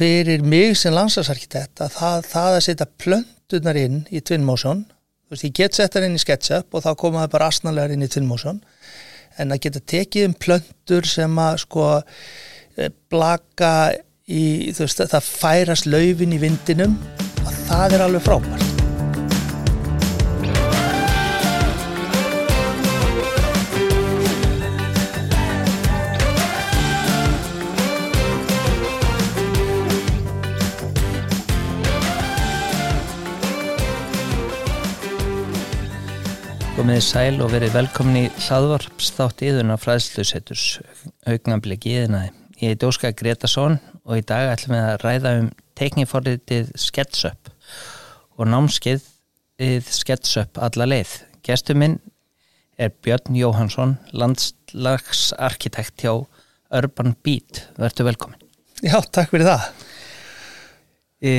fyrir mig sem landslagsarkitekt að það, það að setja plöndunar inn í Twinmotion þú veist, ég get sett það inn í SketchUp og þá koma það bara asnalegar inn í Twinmotion en að geta tekið um plöndur sem að sko eh, blaka í, þú veist, það færast laufin í vindinum að það er alveg frábært Komiði sæl og verið velkomni í hlaðvarpsþátt íðuna fræðslusetturs augnablik íðinaði. Ég heit Óskar Gretarsson og í dag ætlum við að ræða um tekniforriðið SketchUp og námskeið SketchUp alla leið. Gestur minn er Björn Jóhansson, landslagsarkitekt hjá Urban Beat. Verður velkomin. Já, takk fyrir það. E,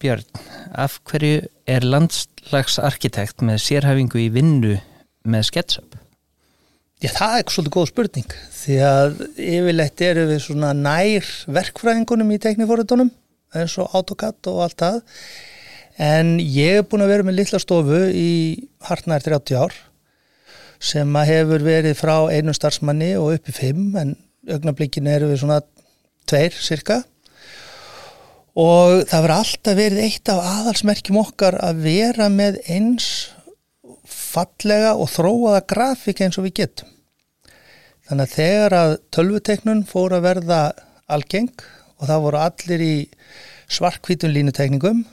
Björn, af hverju er landslagsarkitekt með sérhæfingu í vinnu með SketchUp? Já, það er svolítið góð spurning því að yfirleitt eru við svona nær verkfræðingunum í tekniforriðunum eins og AutoCAD og allt það en ég er búin að vera með lilla stofu í hartnær 30 ár sem að hefur verið frá einu starfsmanni og upp í fimm en augnablikin eru við svona tveir cirka og það verður alltaf verið eitt af aðalsmerkjum okkar að vera með eins fallega og þróaða grafík eins og við getum. Þannig að þegar að tölvuteknun fór að verða algeng og það voru allir í svarkvítun línutekningum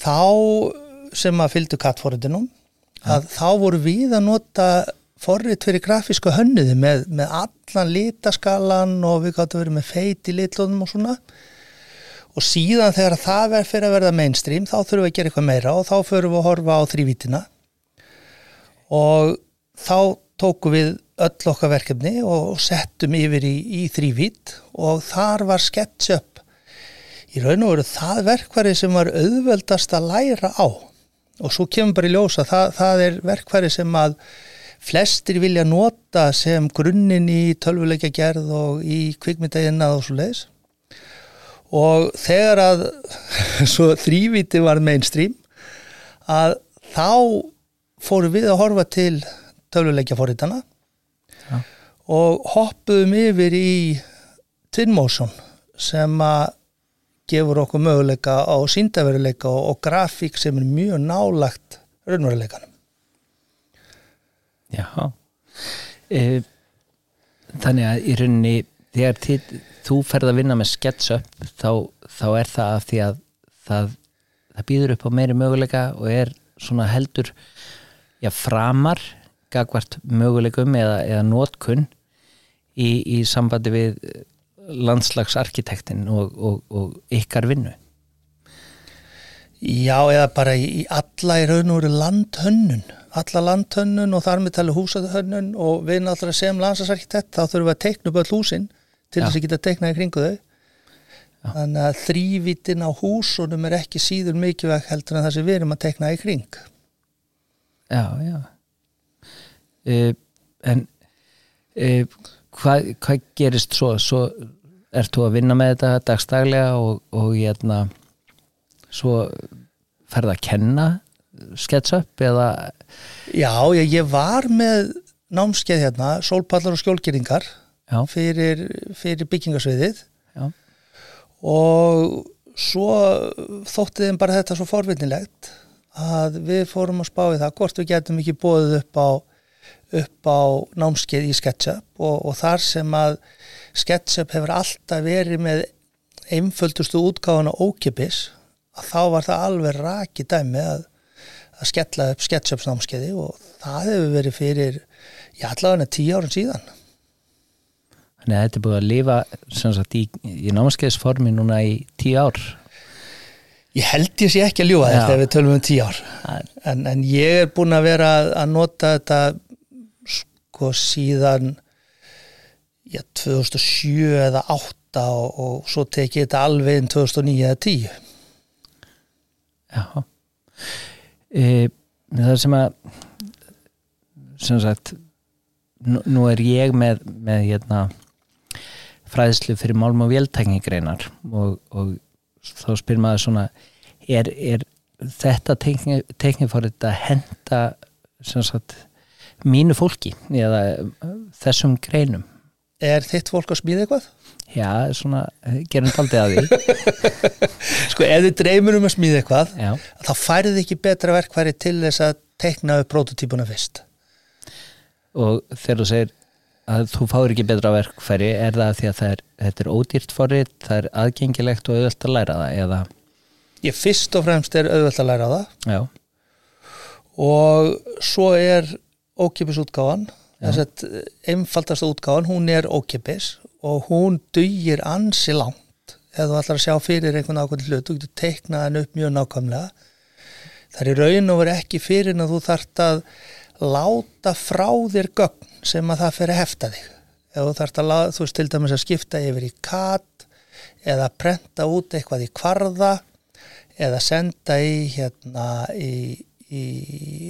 þá sem að fylgdu kattforriðinum að þá voru við að nota forrið fyrir grafíska hönniði með, með allan litaskalan og við gáttum verið með feit í litlunum og svona og síðan þegar það verður fyrir að verða mainstream þá þurfum við að gera eitthvað meira og þá förum við að horfa á þrývítina og þá tóku við öll okkar verkefni og settum yfir í, í þrývít og þar var SketchUp. Í raun og veru það verkværi sem var auðveldast að læra á. Og svo kemur bara í ljósa það, það er verkværi sem að flestir vilja nota sem grunninn í tölvuleikja gerð og í kvikmyndaginna og svo leiðis og þegar að þrýviti var mainstream að þá fóru við að horfa til töluleikja forritana ja. og hoppuðum yfir í Twinmotion sem að gefur okkur möguleika á síndaveruleika og, og grafík sem er mjög nálagt raunveruleikanum Já e, Þannig að í rauninni þegar þú ferð að vinna með SketchUp þá, þá er það af því að það, það býður upp á meiri möguleika og er svona heldur já, framar gagvart möguleikum eða, eða nótkunn í, í sambandi við landslagsarkitektin og, og, og ykkar vinnu. Já, eða bara í alla í raun og veru landhönnun. Alla landhönnun og þar með tala húsahönnun og við náttúrulega sem landslagsarkitekt þá þurfum við að teikna upp öll húsinn til þess að geta teiknað í kringu þau. Þannig að þrývitin á húsunum er ekki síður mikilvæg heldur en það sem við erum að teikna í kring. Já, já. Uh, en uh, hvað hva gerist svo? Svo ert þú að vinna með þetta dagstaglega og, og ég erna svo ferða að kenna SketchUp eða? Já, ég, ég var með námskeið hérna, sólpallar og skjólgeringar fyrir, fyrir byggingarsviðið Já. og svo þótti þeim bara þetta svo forvinnilegt að við fórum að spá í það hvort við getum ekki bóðið upp á, upp á námskeið í SketchUp og, og þar sem að SketchUp hefur alltaf verið með einföldustu útgáðan á ókipis að þá var það alveg raki dæmi að, að skella upp SketchUps námskeiði og það hefur verið fyrir já allavega tíu árun síðan Þannig að þetta er búið að lifa sagt, í, í námaskeiðsformi núna í tíu ár. Ég held ég sé ekki að ljúa þetta ef við tölum um tíu ár. En, en ég er búin að vera að nota þetta sko síðan já, 2007 eða 2008 og, og svo tekið þetta alveg inn 2009 eða 10. Já. E, það sem að sem sagt nú, nú er ég með, með hérna fræðslu fyrir málm og véltækningreinar og, og þá spyr maður svona er, er þetta teknifórið að henda sagt, mínu fólki eða þessum greinum Er þitt fólk að smíða eitthvað? Já, svona, gerum taldið að því Sko, ef þið dreymur um að smíða eitthvað Já. þá færið ekki betra verkværi til þess að tekna upp prototípuna fyrst Og þegar þú segir að þú fáir ekki betra verkfæri er það því að það er, þetta er ódýrt forrið, það er aðgengilegt og auðvöld að læra það eða? Ég fyrst og fremst er auðvöld að læra það. Já, og svo er ókipis útgáfan. Þess að einfaldasta útgáfan hún er ókipis og hún dugir ansi langt. Ef þú ætlar að sjá fyrir einhvern ákveðin hlut þú getur teiknað hann upp mjög nákvæmlega. Það er í raun og verið ekki fyrir en þú þart að láta frá þér gögn sem að það fyrir að hefta þig. Ef þú þart að, láta, þú veist til dæmis að skipta yfir í kat eða prenta út eitthvað í kvarða eða senda í hérna í, í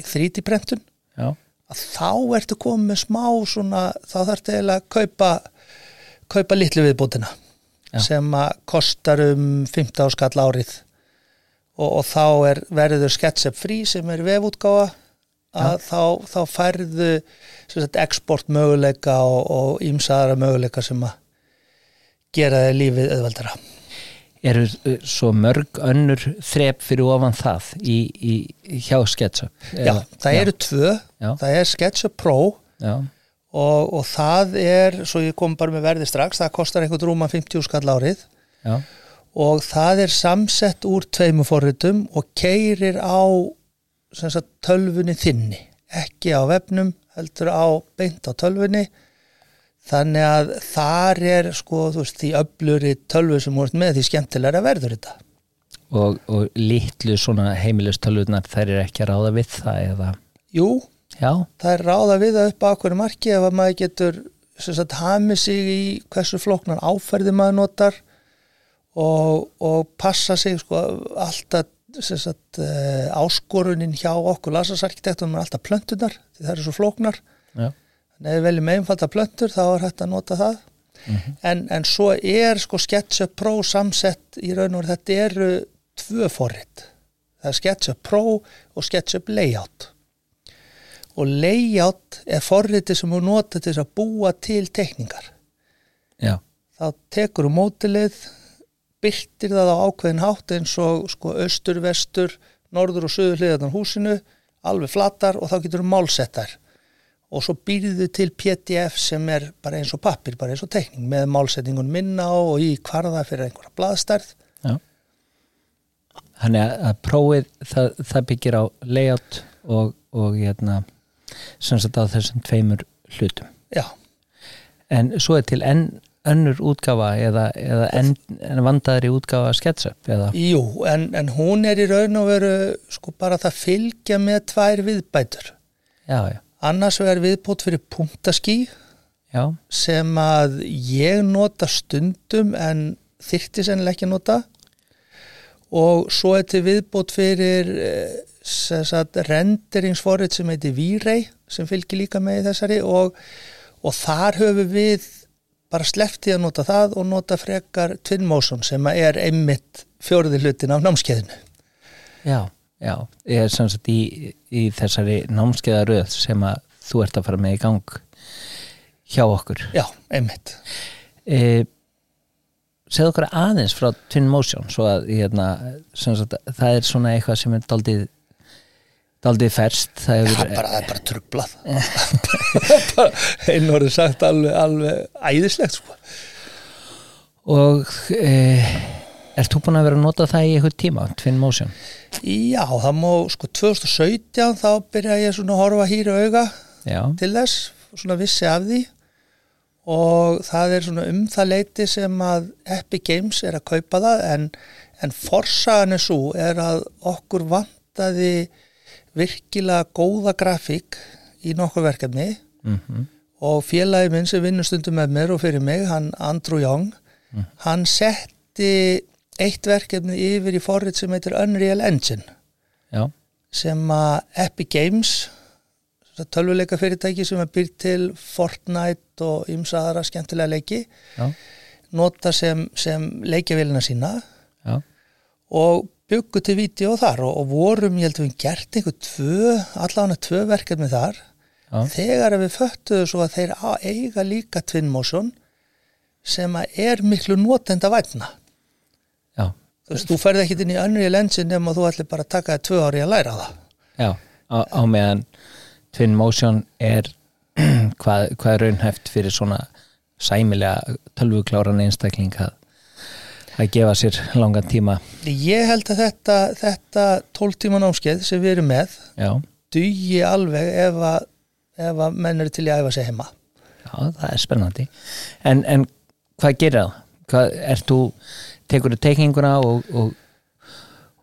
3D-prentun já, að þá ertu komið með smá svona, þá þarftu eiginlega að kaupa kaupa litlu viðbútina Já. sem að kostar um 15 skall árið. Og, og þá er verður SketchUp frí sem er vefútgáfa að þá, þá færðu sem sagt, export möguleika og ímsaðara möguleika sem að gera þig lífið auðveldara. Eru uh, svo mörg önnur þrep fyrir ofan það í, í, hjá SketchUp? Já, það eru tvö, Já. það er SketchUp Pro já, og, og það er, svo ég kom bara með verði strax, það kostar einhvern rúma 50 skall árið. Já, og það er samsett úr tveimu forritum og keirir á sagt, tölvunni þinni ekki á vefnum, heldur á beint á tölvunni. Þannig að þar er sko, þú veist, því öfluri tölvu sem voruð með því skemmtilega verður þetta. Og, og litlu svona heimilustöluðnar þær er ekki að ráða við það eða, Jú, já, það er ráða við það upp á okkur marki ef að maður getur sagt, hamið sig í hversu flóknar áferði maður notar og, og passa sig sko alltaf sagt, uh, áskorunin hjá okkur lasasarkitektum er alltaf plöntunar því það eru svo flóknar. Já, en ef við veljum einfalda plöntur þá er hægt að nota það. En, en svo er sko SketchUp Pro samsett í raun og þetta eru tvö forrit. Það er SketchUp Pro og SketchUp Layout. Og Layout er forriti sem þú nota til að búa til teikningar. Já, þá tekur þú mótilið byrtir það á ákveðin hátt eins og sko austur, vestur norður og söður hliðarnar húsinu alveg flatar og þá getur þú málsettar og svo býrðu til PDF sem er bara eins og pappir, bara eins og teikning með málsetningun minna á og í hvarða fyrir einhverja blaðstærð. Já. Þannig að prófið það, það byggir á layout og, og hérna sem sagt á þessum tveimur hlutum. Já, en svo er til enn önnur útgáfa eða, eða enn en vandaðri útgáfa SketchUp eða, jú, en, en hún er í raun og veru sko bara það fylgja með tvær viðbætur. Já, já, annars vegar viðbót fyrir punktaskí já, sem að ég nota stundum en þyrfti sennilega ekki nota. Og svo er til viðbót fyrir eh, sagt, renderingsforrið sem heitir V-Ray sem fylgir líka með í þessari. Og, og þar höfum við bara sleppti að nota það og nota frekar Twinmotion sem að er einmitt fjóruði hlutin af námskeiðinu. Já, já ég er sem sagt í, í þessari námskeiðaröð sem að þú ert að fara með í gang hjá okkur. Já, einmitt. E, segðu okkur aðeins frá Twinmotion svo að hérna, sem sagt, það er svona eitthvað sem er daldið daldið ferst það það er bara, það er bara trublað einn orðið sagt alveg, alveg æðislegt sko. Og e, ert þú búin að vera að nota það í eitthvað tíma, Twinmotion Já, það má, sko 2017 þá byrja ég svona að horfa hýra auga já, til þess, svona vissi af því. Og það er svona um það leiti sem að Epic Games er að kaupa það en, en forsagan er svo er að okkur vantaði virkilega góða grafík í nokkur verkefni. Mm og félagi minn sem vinnur stundum með mér og fyrir mig, hann Andrew Young hann setti eitt verkefni yfir í forrið sem heitir Unreal Engine. Já, sem að Epic Games tölvuleika fyrirtæki sem er byrð til Fortnite og ymsa aðra skemmtilega leiki já, nota sem, sem leikjavélina sína. Já, og byggu til vídeo þar og, og vorum, ég held að við gert einhver tvö, allavega tvö verkefni þar. Já. þegar við föttuðu svo að þeir eiga líka Motion sem að er miklu notenda vætna já, þú veist, þú ferð ekkit inn í önnur í lensin nema þú ætlir bara að taka það tvö ári að læra það. Já á, á meðan Motion er hvað, hvað er raunhæft fyrir svona sæmilega tölvukláran einstakling að, gefa sér langan tíma ég held að þetta, þetta 12 tíma námskeið sem við erum með dugi alveg ef að, ef að menn eru til að æfa sig heima já, það er spennandi en, en hvað gerir það? Hvað, þú, tekur þú teikninguna og, og,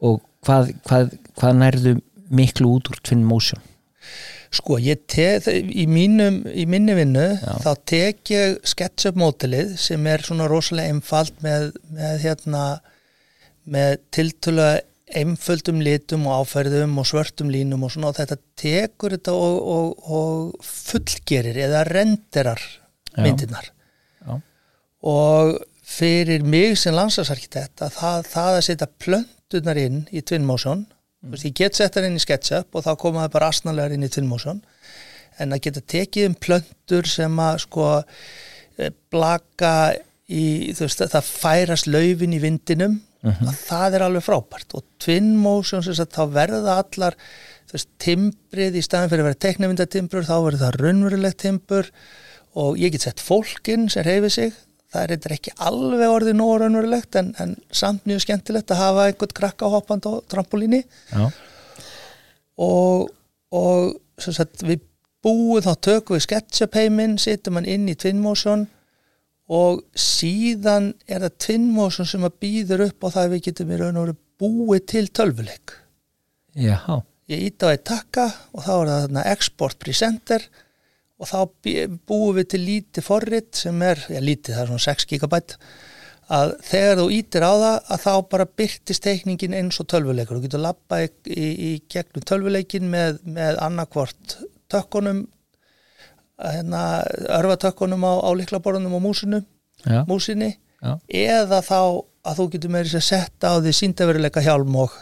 og hvað, hvað, hvað nærðu miklu út úr Twin Motion? Sko, ég te, í, mínum, í minni vinnu Já. þá tek ég SketchUp mótilið sem er svona rosalega einfalt með, með hérna með tiltölulega einföldum litum og áferðum og svörtum línum og svona og þetta tekur þetta og, og, og fullgerir eða renderar Já. myndirnar Já. og fyrir mig sem landslagsarkitekt að það, það að setja plöntunar inn í Twinmotion mm. veist, ég get sett það inn í SketchUp og þá koma það bara asnalegar inn í Twinmotion en að geta tekið um plöntur sem að sko eh, blaka í, þú veist, það færast laufin í vindinum að það er alveg frábært. Og Twinmotion sem sagt, þá verða allar þú veist, timbrið í staðin fyrir að vera teknimyndatimbur þá verður það raunverulegt timbur. Og ég get sett fólkin sem reyfi sig það er eitthvað ekki alveg orðið nóg raunverulegt en, en samt mjög skemmtilegt að hafa einhvern krakka hoppand á trampolíni. Já, og, og sagt, við búum þá tökum við SketchUp heiminn, setjum hann inn í Twinmotion og síðan er það Twinmotion sem að býður upp á það að við getum í raun og veru búið til tölvuleik. Já, ég íta á eitt takka og þá er það þarna export presenter og þá búum við til lítið forrit sem er, já lítið, það er svona 6 gigabæt að þegar þú ítir á það að þá bara byrtist teikningin eins og tölvuleikur. Þú getur lappa í, í, í gegnum tölvuleikin með, með annarkvort tökkunum hérna, örfatökkunum á, á liklaborunum og músinu, já, músinni já, eða þá að þú getur með þess að setja á því síndaveruleika hjálm og,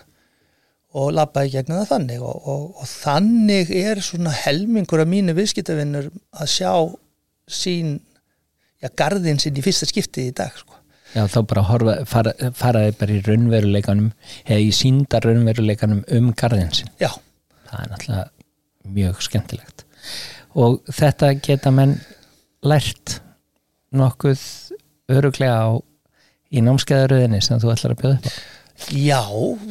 og í gegnum það þannig. Og, og, og þannig er svona helmingur af mínu viðskiptavinnur að sjá sín já, garðin sinn í fyrsta skipti í dag sko. já þá bara horfa, fara, faraði bara í raunveruleikanum eða í sínda raunveruleikanum um garðin sinn. Já, það er náttúrulega mjög skemmtilegt. Og þetta geta menn lært nokkuð öruglega á í námskeiðaröðinni sem þú ætlar að bjóða upp á já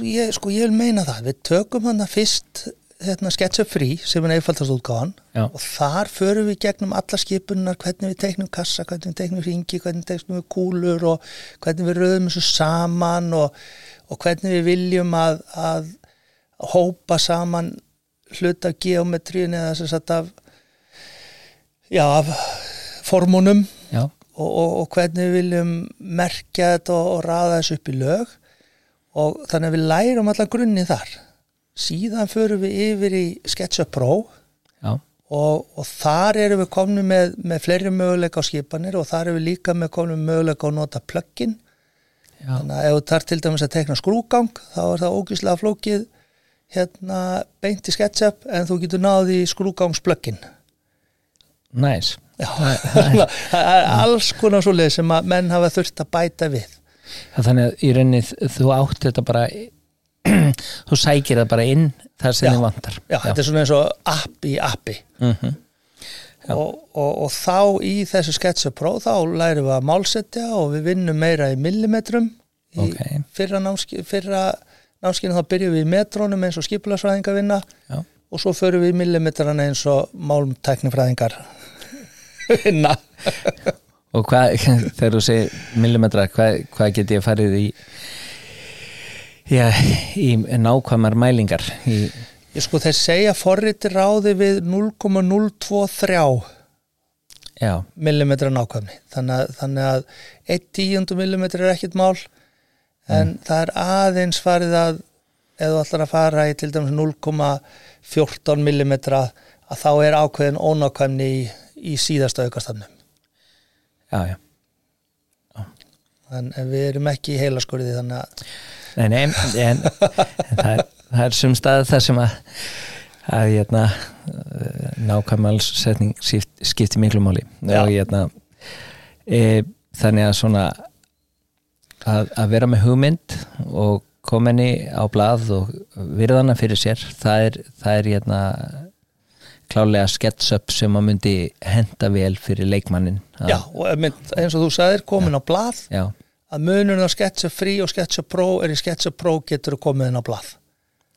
ég, sko ég vil meina það. Við tökum hann að fyrst hérna, SketchUp Free sem er einfaldast útgáðan og þar förum við gegnum alla skipunar, hvernig við teiknum kassa, hvernig við teiknum ringi, hvernig við teiknum kúlur og hvernig við röðum þessu saman og, og hvernig við viljum að, að hópa saman hlut af geometríun eða sem sagt af já, af formunum og, og, og hvernig við viljum merkja þetta og, og raða þessu upp í lög og þannig að við lærum allan grunni þar. Síðan förum við yfir í SketchUp Pro. Og, og þar erum við komni með, með fleiri möguleika á skipanir og þar erum við líka með komni með möguleika á nota plugin. Já, þannig að ef þú tar til dæmis að tekna skrúgang þá er það ógíslega flókið hérna beint í SketchUp en þú getur náði í skrúgangsplugin næs það er alls konar svo leið sem að menn hafa þurft að bæta við þannig að í rauninni þú átt þetta bara þú sækir það bara inn þar sem Já. þið vantar Já, þetta er svona eins og app í appi Mhm. og, og, og þá í þessu SketchUp Pro þá lærum við að málsetja og við vinnum meira í millimetrum í Ok. fyrra, námski, fyrra námskinu þá byrjum við í metrónum eins og skipularsfræðingar vinna Já. og svo förum við í millimetrana eins og málmtæknifræðingar vinna og hvað, þegar þú segir millimetra, hvað, hvað get ég farið í já, í nákvæmar mælingar í, Ég sko þeir segja forriti ráði við 0,023 já, millimetra nákvæmni. Þannig að, þannig að 1 tíundu millimetri er ekkit mál en það er aðeins farið að ef þú ætlar að fara í til dæmis 0,14 millimetra að þá er ákveðin ónákvæmni í, í síðasta aukastafnum já, já en, en við erum ekki í heilaskorði þannig að Nei, nei, en, en það er, það er sum stað það sem að að hérna nákvæmmalsetning skipti miklu máli Já. og hérna e, þannig að svona að, að vera með hugmynd og koma henni á blað og virðana fyrir sér það er, það er hérna klálega sketchup sem að myndi henda vel fyrir leikmannin að, já, og eins og þú sagðir komin á blað. Já, að munurinn á SketchUp Free og SketchUp Pro er í SketchUp Pro getur þú komið inn á blað.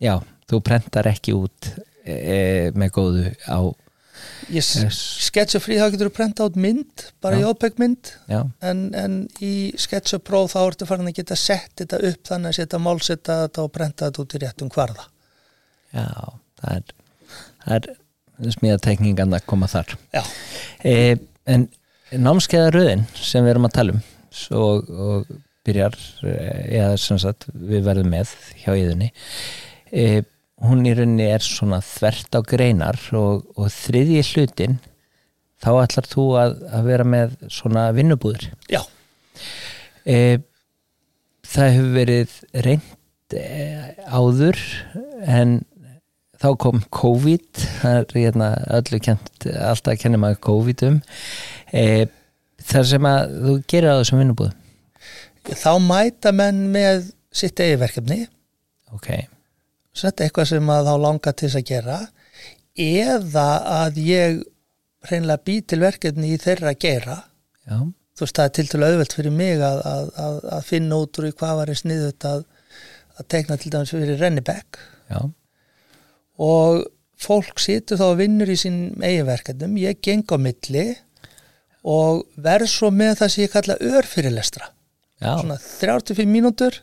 Já, þú prentar ekki út e, með góðu á Yes. SketchUp Free þá getur þú prenta át mynd bara Já. JPEG mynd. Já, en, en í SketchUp Pro þá ertu farin að geta sett þetta upp þannig að setja málsetta þetta og prenta þetta út í réttum kvarða. Já það er, það er smíðatekningan að koma þar. E, en námskeiðaröðin sem við erum að tala um og, og byrjar eh, eða sem sagt við verðum með hjá yðunni e, hún í rauninni er svona þvert á greinar og, og þriðji hlutin þá ætlar þú að, að vera með svona vinnubúður já, e, það hefur verið reynd e, áður en þá kom COVID það er hérna öllu kent alltaf kennir maður COVID um. E, þar sem að þú gerir á þessum vinnubúðum þá mæta menn með sitt eigi verkefni. Ok, setja eitthvað sem að þá langar til þess að gera. Eða að ég hreinlega bý til verkefni í þeirra að gera. Já, þú veist það er til til auðvelt fyrir mig að, að, að, að finna út úr hvað var í sniðut að, að tekna til dæmis fyrir Rennibek já og fólk situr þá og vinnur í sín eigin verkefnum, ég geng á milli og verð svo með það sem ég kalla örfyrirlestra. Já, svona 35 mínútur.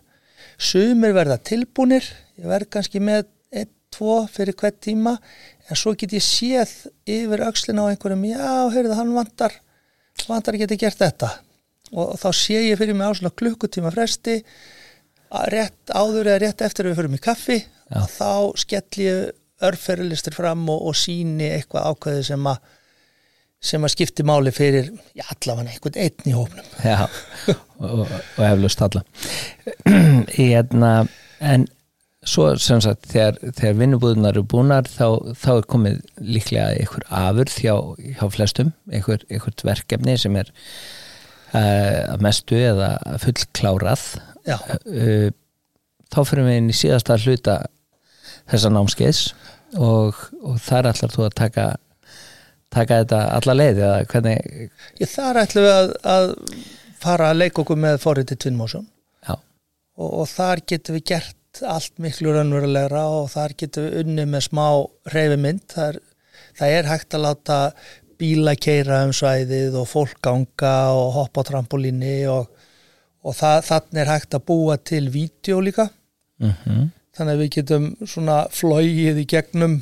Sumir verða tilbúnir. Ég verð kannski með 1-2 fyrir hvert tíma. En svo get ég séð yfir öxlina á einhverjum. Já, heyrðu, hann vantar vantar að geta gert þetta. Og þá sé ég fyrir mig á svona klukkutíma fresti rétt áður eða rétt eftir að við fyrir mig kaffi Já. þá skell ég örferðlistur fram og, og síni eitthvað ákveði sem að sem að skipti máli fyrir já, allavega einhvern einn í hópnum. Já og, og eflaust alla. Í hérna en svo sem sagt þegar, þegar vinnubúðunar eru búnar þá, þá er komið líklega einhver afurð hjá, hjá flestum einhver, einhvert verkefni sem er uh, að mestu eða fullklárað. Uh, þá fyrir við inn í síðasta hluta þessa námskeiðs og, og þar ætlar þú að taka taka þetta alla leið eða hvernig Ég þar ætlum við að, að fara að leika okkur með forritið já, og, og þar getum við gert allt miklu raunverulegra og þar getum við unni með smá reyfimynd. Það er, það er hægt að láta bíla keira um svæðið og fólk ganga og hoppa á trampolíni og, og það, þannig er hægt að búa til vídeo líka. mm Þannig að við getum svona flóið í gegnum,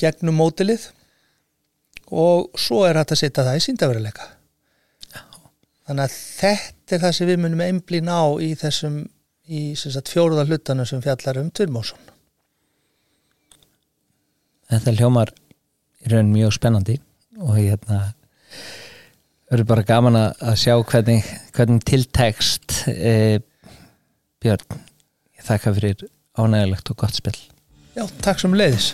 gegnum mótilið og svo er hægt að setja það í síndaveruleika. Þannig að þetta er það sem við munum einblín á í þessum í sagt, fjóruða hlutanum sem fjallar um Tvirmósson. þetta hljómar í raun mjög spennandi og hérna verður bara gaman að sjá hvernig, hvernig tiltekst e, Björn ég þakka fyrir ánægilegt og gott spil Já, takk sem leiðis.